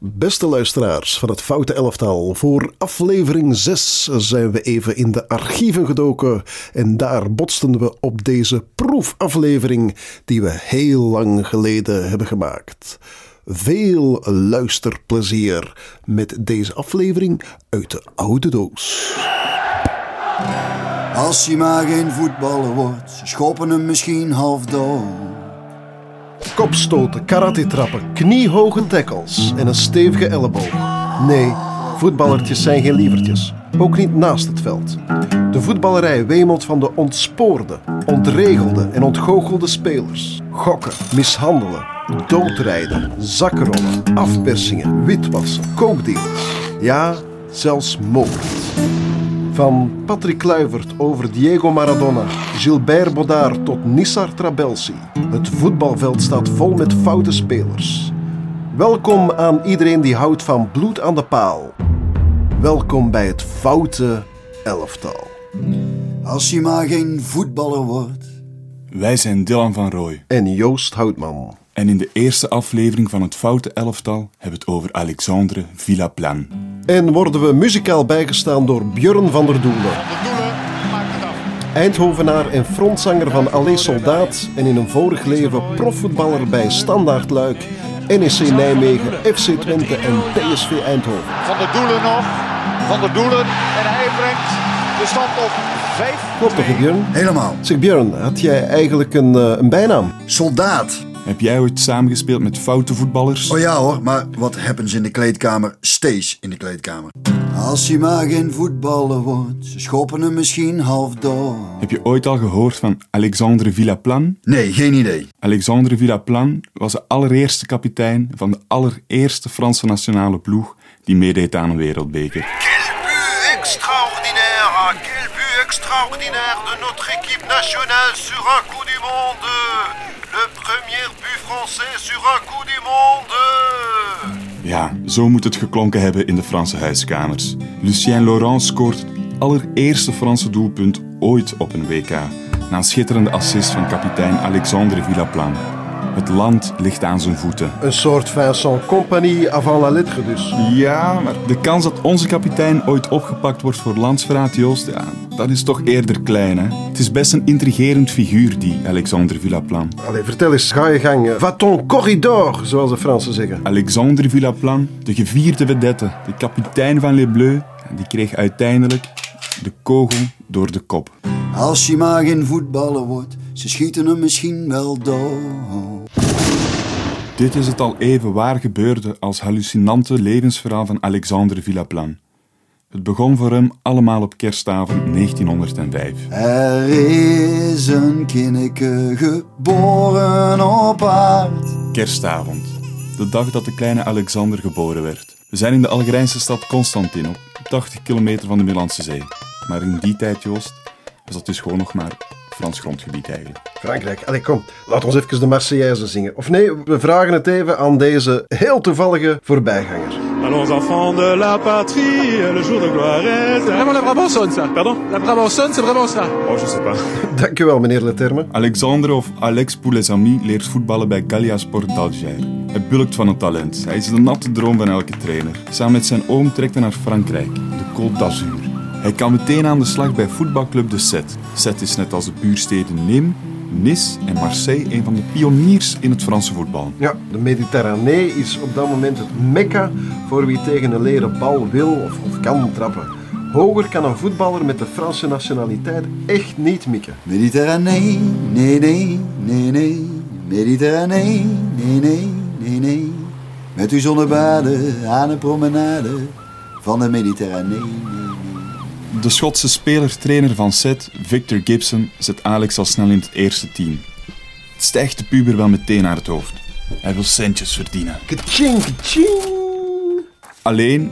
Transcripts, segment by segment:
Beste luisteraars van het Foute Elftal, voor aflevering 6 zijn we even in de archieven gedoken en daar botsten we op deze proefaflevering die we heel lang geleden hebben gemaakt. Veel luisterplezier met deze aflevering uit de oude doos. Als hij maar geen voetballer wordt, schoppen hem misschien half dood. Kopstoten, karate-trappen, kniehoge tackles en een stevige elleboog. Nee, voetballertjes zijn geen lievertjes. Ook niet naast het veld. De voetballerij wemelt van de ontspoorde, ontregelde en ontgoochelde spelers. Gokken, mishandelen, doodrijden, zakkenrollen, afpersingen, witwassen, kookdeals. Ja, zelfs moord. Van Patrick Kluivert over Diego Maradona, Gilbert Bodard tot Nissar Trabelsi. Het voetbalveld staat vol met foute spelers. Welkom aan iedereen die houdt van bloed aan de paal. Welkom bij het Foute Elftal. Als hij maar geen voetballer wordt. Wij zijn Dylan van Rooij. En Joost Houtman. En in de eerste aflevering van het Foute Elftal hebben we het over Alexandre Villaplan. En worden we muzikaal bijgestaan door Björn van der Doelen. Eindhovenaar en frontzanger van Allee Soldaat en in een vorig leven profvoetballer bij Standaard Luik, NEC Nijmegen, FC Twente en PSV Eindhoven. Van der Doelen nog. Van der Doelen. En hij brengt de stand op 5. Klopt toch, Björn? Helemaal. Zeg Björn, had jij eigenlijk een, eh, een bijnaam? Soldaat. Heb jij ooit samengespeeld met foute voetballers? Oh ja hoor, maar wat happens in de kleedkamer, stays in de kleedkamer. Als hij maar geen voetballer wordt, ze schoppen hem misschien half dood. Heb je ooit al gehoord van Alexandre Villaplan? Nee, geen idee. Alexandre Villaplan was de allereerste kapitein van de allereerste Franse nationale ploeg die meedeed aan een wereldbeker. Quel but extraordinaire Quel but extraordinaire de notre équipe nationale sur un coup du monde zo moet het geklonken hebben in de Franse huiskamers. Lucien Laurent scoort het allereerste Franse doelpunt ooit op een WK. Na een schitterende assist van kapitein Alexandre Villaplan. Het land ligt aan zijn voeten. Een soort Vincent Compagnie avant la lettre dus. Ja, maar de kans dat onze kapitein ooit opgepakt wordt voor landsverraad, Joost, ja, dat is toch eerder klein. Hè? Het is best een intrigerend figuur, die Alexandre Villaplan. Allee, vertel eens, ga je gang. Va ton corridor, zoals de Fransen zeggen. Alexandre Villaplan, de gevierde vedette, de kapitein van Les Bleus, die kreeg uiteindelijk de kogel door de kop. Als hij maar geen voetballer wordt, ze schieten hem misschien wel dood. Dit is het al even waar gebeurde als hallucinante levensverhaal van Alexandre Villaplan. Het begon voor hem allemaal op kerstavond 1905. Er is een kinneke geboren op aard. Kerstavond, de dag dat de kleine Alexander geboren werd. We zijn in de Algerijnse stad Constantin, op 80 kilometer van de Middellandse Zee. Maar in die tijd, Joost, was dat dus gewoon nog maar Frans grondgebied eigenlijk. Frankrijk. Allee, kom. Laat ons even de Marseillaise zingen. Of nee, we vragen het even aan deze heel toevallige voorbijganger. Allons enfants de la patrie, le jour de gloire est... Vraiment la Brabançonne, ça. Pardon La Brabançonne, c'est vraiment ça. Oh, je sais pas. Dankjewel, meneer Leterme. Alexandre of Alex pour les amis leert voetballen bij Gallia Sport d'Alger. Hij bulkt van het talent. Hij is de natte droom van elke trainer. Samen met zijn oom trekt hij naar Frankrijk, de Côte d'Azur. Hij kan meteen aan de slag bij voetbalclub de Set. Set is net als de buursteden Nîmes, Nice en Marseille een van de pioniers in het Franse voetbal. Ja, de Mediterranee is op dat moment het mekka voor wie tegen een leren bal wil of, of kan trappen. Hoger kan een voetballer met de Franse nationaliteit echt niet mikken. Mediterranee, nee, nee, nee, nee. Mediterranee, nee, nee, nee, nee. Met uw zonnebaden aan een promenade van de Mediterranee. De Schotse speler-trainer van Set, Victor Gibson, zet Alex al snel in het eerste team. Het stijgt de puber wel meteen naar het hoofd. Hij wil centjes verdienen. Kaching, kaching. Alleen,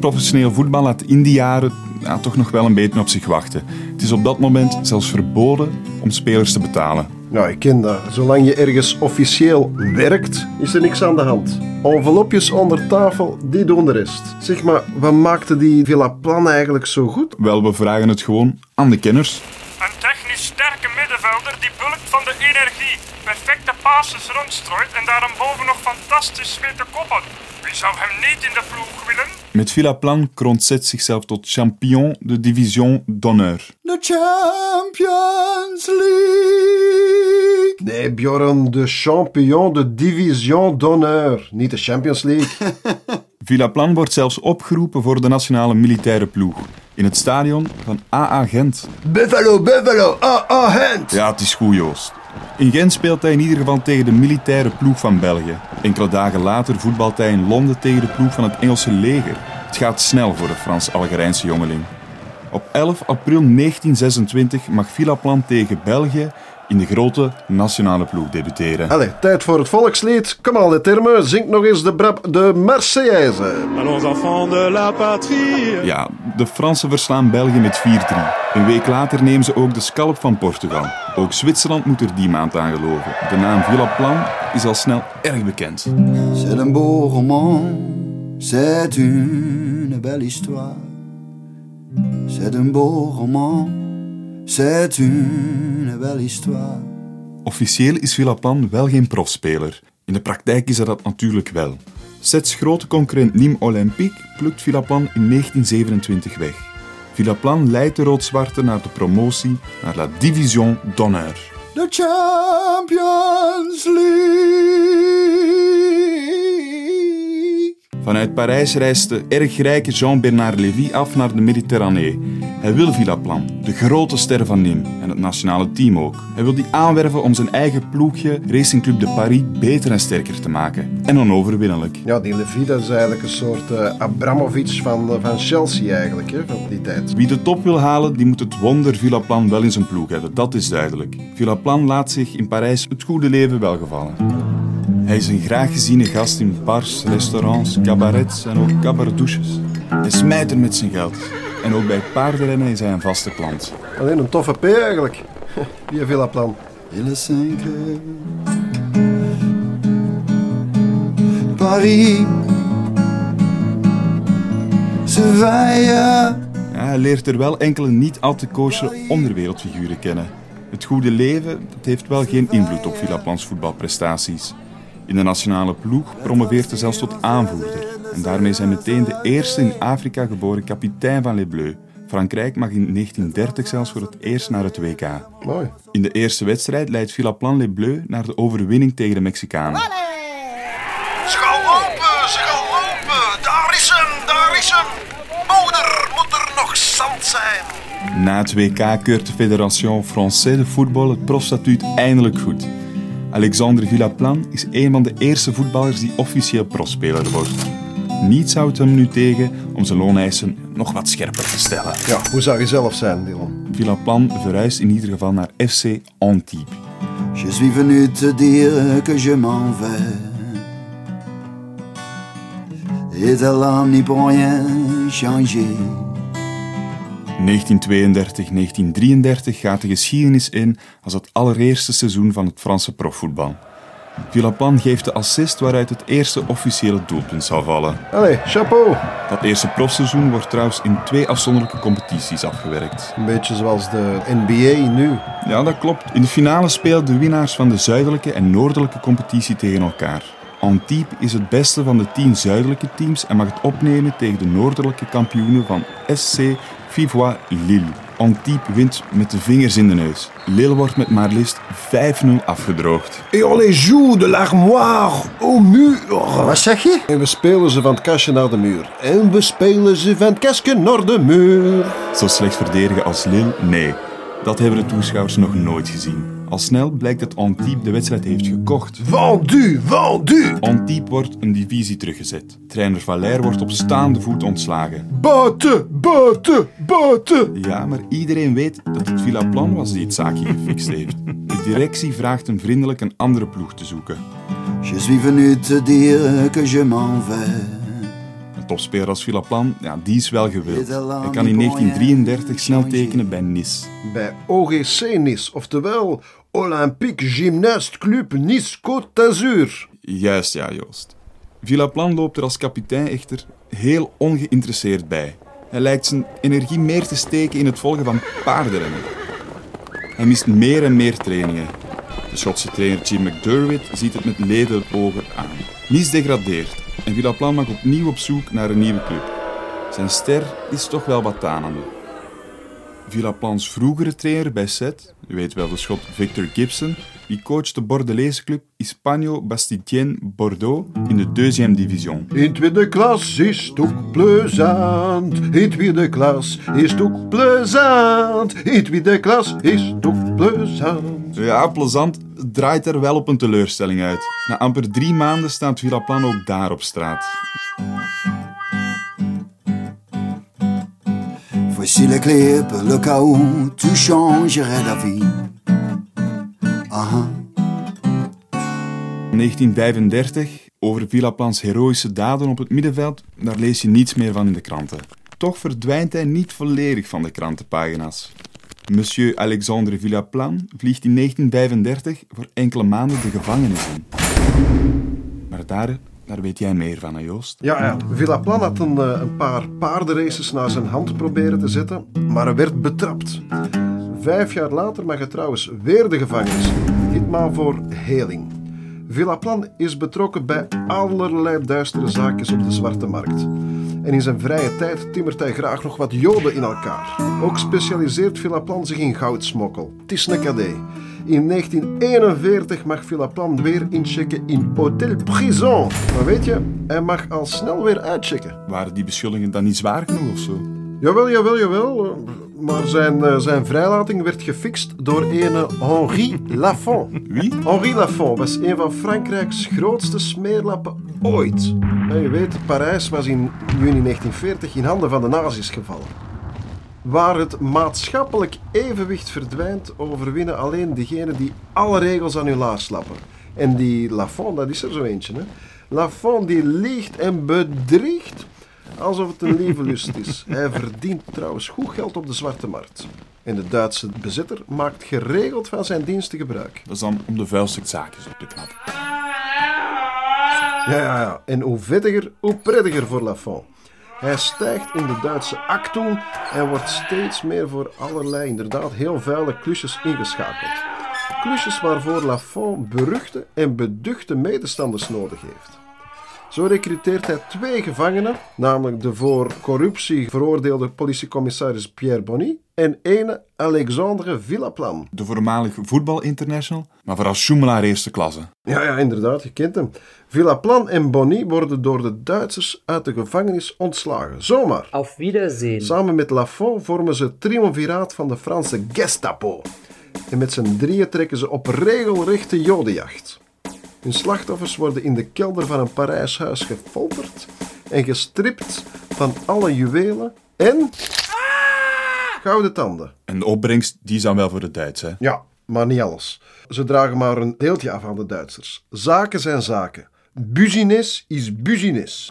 professioneel voetbal laat in die jaren ja, toch nog wel een beetje op zich wachten. Het is op dat moment zelfs verboden om spelers te betalen. Nou, ik ken dat. Zolang je ergens officieel werkt, is er niks aan de hand. Envelopjes onder tafel, die doen de rest. Zeg maar, wat maakte die Villa Plan eigenlijk zo goed? Wel, we vragen het gewoon aan de kenners. Een technisch sterke middenvelder die bulkt van de energie, perfecte passes rondstrooit en daarboven nog fantastisch weet te koppen. Wie zou hem niet in de ploeg willen? Met Villaplan kroont Zet zichzelf tot champion de division d'honneur. De Champions League. Nee, Bjorn, de champion de division d'honneur. Niet de Champions League. Villaplan wordt zelfs opgeroepen voor de nationale militaire ploeg. In het stadion van AA Gent. Buffalo, Buffalo, ah, Gent. Ja, het is goed, Joost. In Gent speelt hij in ieder geval tegen de militaire ploeg van België. Enkele dagen later voetbalt hij in Londen tegen de ploeg van het Engelse leger. Het gaat snel voor de Frans-Algerijnse jongeling. Op 11 april 1926 mag Villaplan tegen België in de grote nationale ploeg debuteren. Allee, tijd voor het volkslied. Kom al, de termen. Zing nog eens de brab de Marseillaise. Allons enfants de la patrie. Ja, de Fransen verslaan België met 4-3. Een week later nemen ze ook de scalp van Portugal. Ook Zwitserland moet er die maand aan geloven. De naam Villaplan is al snel erg bekend. C'est un beau roman, c'est une belle histoire. C'est un beau roman, c'est une belle histoire. Officieel is Villaplan wel geen profspeler. In de praktijk is hij dat natuurlijk wel. Sets grote concurrent Nîmes Olympique plukt Villaplan in 1927 weg. Villaplan leidt de rood-zwarte naar de promotie naar La Division d'honneur. De Champions League. Vanuit Parijs reist de erg rijke Jean-Bernard Lévy af naar de Mediterranee. Hij wil Villaplan, de grote ster van Nîmes en het nationale team ook. Hij wil die aanwerven om zijn eigen ploegje Racing Club de Paris beter en sterker te maken. En onoverwinnelijk. Ja, die Levy, dat is eigenlijk een soort eh, Abramovic van, eh, van Chelsea eigenlijk, hè, van die tijd. Wie de top wil halen, die moet het wonder Villaplan wel in zijn ploeg hebben. Dat is duidelijk. Villaplan laat zich in Parijs het goede leven welgevallen. Hij is een graag geziene gast in bars, restaurants, cabarets en ook cabardouches. Hij smijt er met zijn geld. En ook bij paardenrennen is hij een vaste klant. Alleen een toffe P eigenlijk. Die le 5 Paris se veille. Ja, hij leert er wel enkele niet al te koosje onderwereldfiguren kennen. Het goede leven dat heeft wel geen invloed op Villaplans voetbalprestaties. In de nationale ploeg promoveert hij zelfs tot aanvoerder. En daarmee hij meteen de eerste in Afrika geboren kapitein van Les Bleus. Frankrijk mag in 1930 zelfs voor het eerst naar het WK. Mooi. In de eerste wedstrijd leidt Villaplan Les Bleus naar de overwinning tegen de Mexicanen. Ze gaan lopen, ze gaan lopen. Daar is hem, daar is hem. Moeder, moet er nog zand zijn. Na het WK keurt de Fédération Française de Football het profstatuut eindelijk goed. Alexandre Villaplan is een van de eerste voetballers die officieel profspeler wordt. Niets houdt hem nu tegen om zijn looneisen nog wat scherper te stellen. Ja, hoe zou je zelf zijn, Dylan? Villaplan verhuist in ieder geval naar FC Antibes. Je suis venu te dire que je m'en vais. Et l'âme n'y pour rien changer. 1932-1933 gaat de geschiedenis in als het allereerste seizoen van het Franse profvoetbal. Villaplan geeft de assist waaruit het eerste officiële doelpunt zal vallen. Allee, chapeau. Dat eerste profseizoen wordt trouwens in twee afzonderlijke competities afgewerkt. Een beetje zoals de NBA nu. Ja, dat klopt. In de finale spelen de winnaars van de zuidelijke en noordelijke competitie tegen elkaar. Antibes is het beste van de tien zuidelijke teams en mag het opnemen tegen de noordelijke kampioenen van SC Vivois Lille. Antibes wint met de vingers in de neus. Lille wordt met maar liefst 5-0 afgedroogd. Et on les joue de l'armoire au mur. Wat zeg je? En we spelen ze van het kastje naar de muur. En we spelen ze van het kastje naar de muur. Zo slecht verdedigen als Lille? Nee. Dat hebben de toeschouwers nog nooit gezien. Al snel blijkt dat Antibes de wedstrijd heeft gekocht. Vendu, vendu. Antibes wordt een divisie teruggezet. Trainer Valère wordt op staande voet ontslagen. Buiten, buiten, buiten. Ja, maar iedereen weet dat het Villaplan was die het zaakje gefixt heeft. De directie vraagt hem vriendelijk een andere ploeg te zoeken. Je suis venu te dire que je m'en vais. Een topspeler als Villaplan, ja, die is wel gewild. Hij kan in 1933 snel tekenen bij Nice. Bij OGC Nice, oftewel Olympique Gymnaste Club Nice Côte d'Azur. Juist ja, Joost. Villaplan loopt er als kapitein echter heel ongeïnteresseerd bij. Hij lijkt zijn energie meer te steken in het volgen van paardenrennen. Hij mist meer en meer trainingen. De Schotse trainer Jim McDermott ziet het met ledenogen aan. Nice degradeert en Villaplan mag opnieuw op zoek naar een nieuwe club. Zijn ster is toch wel wat tanende. Villaplans vroegere trainer bij SET, u weet wel de schot Victor Gibson, die coacht de Bordelese club Hispano Bastien Bordeaux in de deuxième division. In tweede klas is het ook plezant. In tweede klas is het ook plezant. In tweede klas is het ook plezant. Ja, plezant draait er wel op een teleurstelling uit. Na amper drie maanden staat Villaplan ook daar op straat. Clés pour le cas où tu changerais d'avis. Aha. 1935, over Villaplans heroïsche daden op het middenveld, daar lees je niets meer van in de kranten. Toch verdwijnt hij niet volledig van de krantenpagina's. Monsieur Alexandre Villaplan vliegt in 1935 voor enkele maanden de gevangenis in. Maar daar, daar weet jij meer van, Joost? Ja, ja. Villaplan had een, eh, een paar paardenraces naar zijn hand proberen te zetten, maar werd betrapt. Vijf jaar later mag hij trouwens weer de gevangenis. Ditmaal voor heling. Villaplan is betrokken bij allerlei duistere zaakjes op de zwarte markt. En in zijn vrije tijd timmert hij graag nog wat joden in elkaar. Ook specialiseert Villaplan zich in goudsmokkel. Het is een. In 1941 mag Villaplan weer inchecken in Hotel Prison. Maar weet je, hij mag al snel weer uitchecken. Waren die beschuldigingen dan niet zwaar genoeg of zo? Jawel, jawel, jawel. eh, Maar zijn, eh, zijn vrijlating werd gefixt door een Henri Lafont. Wie? Henri Lafont was een van Frankrijks grootste smeerlappen ooit. En je weet, Parijs was in juni 1940 in handen van de nazi's gevallen. Waar het maatschappelijk evenwicht verdwijnt, overwinnen alleen diegenen die alle regels aan hun laars slappen. En die Lafont, dat is er zo eentje. Hè? Lafont die liegt en bedriegt alsof het een lieve lust is. Hij verdient trouwens goed geld op de zwarte markt. En de Duitse bezitter maakt geregeld van zijn diensten gebruik. Dat is dan om de vuilste zaakjes op te knappen. Ja, ja, ja. En hoe vettiger, hoe prettiger voor Lafont. Hij stijgt in de Duitse actoen en wordt steeds meer voor allerlei inderdaad heel vuile klusjes ingeschakeld. Klusjes waarvoor Lafont beruchte en beduchte medestanders nodig heeft. Zo recruteert hij twee gevangenen, namelijk de voor corruptie veroordeelde politiecommissaris Pierre Bonny en ene Alexandre Villaplan. De voormalig voetbalinternational, maar vooral schoemelaar eerste klasse. Ja, ja, inderdaad, je kent hem. Villaplan en Bonny worden door de Duitsers uit de gevangenis ontslagen. Zomaar. Auf Wiedersehen. Samen met Lafont vormen ze het triumviraat van de Franse Gestapo. En met z'n drieën trekken ze op regelrechte jodenjacht. Hun slachtoffers worden in de kelder van een Parijs huis gefolterd en gestript van alle juwelen en gouden tanden. En de opbrengst, die is dan wel voor de Duits, hè? Ja, maar niet alles. Ze dragen maar een deeltje af aan de Duitsers. Zaken zijn zaken. Business is business.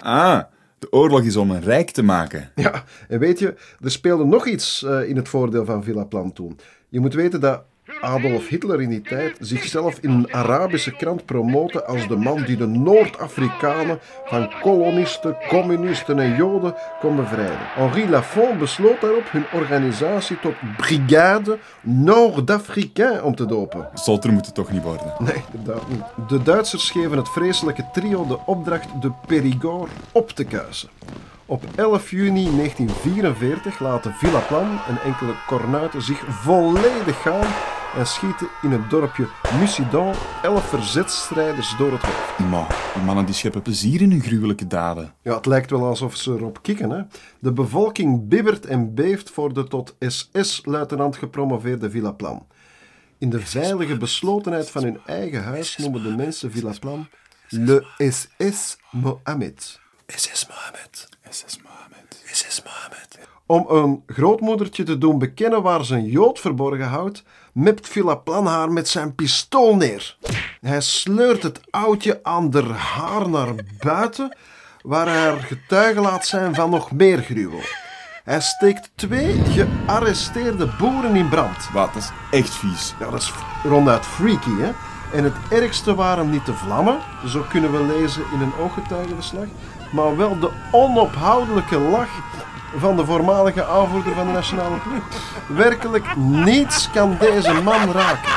Ah, de oorlog is om een rijk te maken. Ja, en weet je, er speelde nog iets eh, in het voordeel van Villaplan toen. Je moet weten dat Adolf Hitler in die tijd zichzelf in een Arabische krant promoten als de man die de Noord-Afrikanen van kolonisten, communisten en Joden kon bevrijden. Henri Lafont besloot daarop hun organisatie tot Brigade Nord-Africain om te dopen. Zolter moet het toch niet worden. Nee, inderdaad niet. De Duitsers geven het vreselijke trio de opdracht de Périgord op te kuisen. Op 11 juni 1944 laten Villaplan en enkele kornuiten zich volledig gaan en schieten in het dorpje Musidon elf verzetstrijders door het hoofd. Maar die mannen die scheppen plezier in hun gruwelijke daden. Ja, het lijkt wel alsof ze erop kikken. Hè? De bevolking bibbert en beeft voor de tot SS-luitenant gepromoveerde Villaplan. In de veilige beslotenheid van hun eigen huis noemen de mensen Villaplan Le SS Mohammed. SS Mohammed. SS Mohammed. SS Mohammed. Om een grootmoedertje te doen bekennen waar ze een jood verborgen houdt, mept Villaplan haar met zijn pistool neer. Hij sleurt het oudje aan der haar naar buiten, waar hij er getuige laat zijn van nog meer gruwel. Hij steekt twee gearresteerde boeren in brand. Wat, dat is echt vies. Ja, dat is ronduit freaky, hè? En het ergste waren niet de vlammen, zo kunnen we lezen in een ooggetuigenverslag, maar wel de onophoudelijke lach van de voormalige aanvoerder van de nationale ploeg. Werkelijk niets kan deze man raken.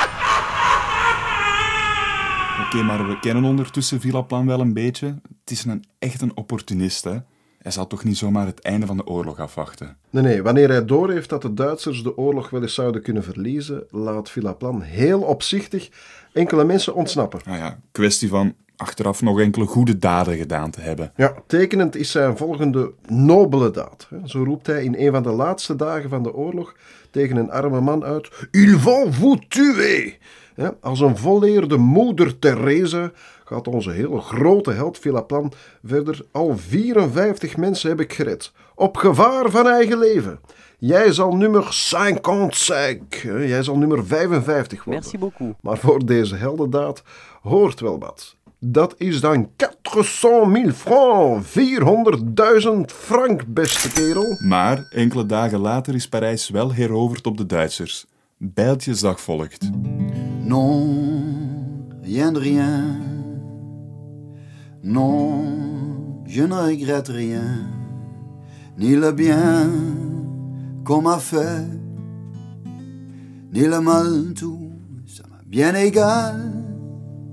Oké, maar we kennen ondertussen Villaplan wel een beetje. Het is een echt een opportunist, hè. Hij zal toch niet zomaar het einde van de oorlog afwachten. Nee, nee, wanneer hij doorheeft dat de Duitsers de oorlog wel eens zouden kunnen verliezen, laat Villaplan heel opzichtig enkele mensen ontsnappen. Nou ja, kwestie van achteraf nog enkele goede daden gedaan te hebben. Ja, tekenend is zijn volgende nobele daad. Zo roept hij in een van de laatste dagen van de oorlog tegen een arme man uit: Il vont vous tuer! Ja, als een volleerde moeder Teresa gaat onze hele grote held Villaplan verder. Al 54 mensen heb ik gered. Op gevaar van eigen leven. Jij zal nummer 55. hè, Jij zal nummer 55 worden. Merci beaucoup. Maar voor deze heldendaad hoort wel wat. Dat is dan 400.000 francs. 400.000 frank, beste kerel. Maar enkele dagen later is Parijs wel heroverd op de Duitsers. Bijltjesdag volgt. Non, rien de rien. Non, je ne regrette rien. Ni le bien qu'on m'a fait, ni le mal tout, ça m'a bien égal.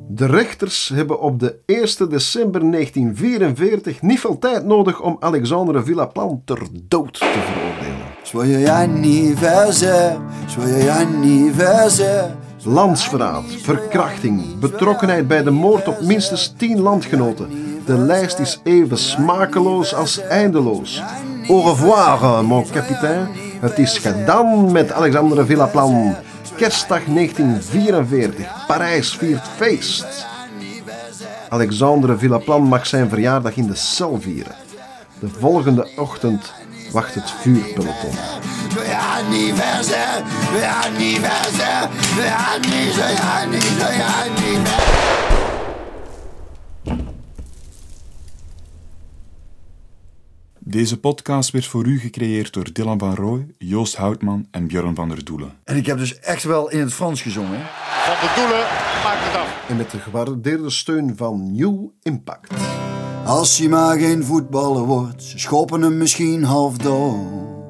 De rechters hebben op de 1 december 1944 niet veel tijd nodig om Alexandre Villaplan ter dood te veroordelen. Joyeux anniversaire, joyeux anniversaire. Landsverraad, verkrachting, betrokkenheid bij de moord op minstens 10 landgenoten. De lijst is even smakeloos als eindeloos. Au revoir, mon capitaine. Het is gedaan met Alexandre Villaplan. Kerstdag 1944. Parijs viert feest. Alexandre Villaplan mag zijn verjaardag in de cel vieren. De volgende ochtend wacht het vuurpeloton. Anniversaire, anniversaire, anniversaire, joyeux anniversaire. Deze podcast werd voor u gecreëerd door Dylan van Rooij, Joost Houtman en Björn van der Doelen. En ik heb dus echt wel in het Frans gezongen. Van de Doelen maakt het af. En met de gewaardeerde steun van New Impact. Als hij maar geen voetballer wordt, ze schoppen hem misschien half dood.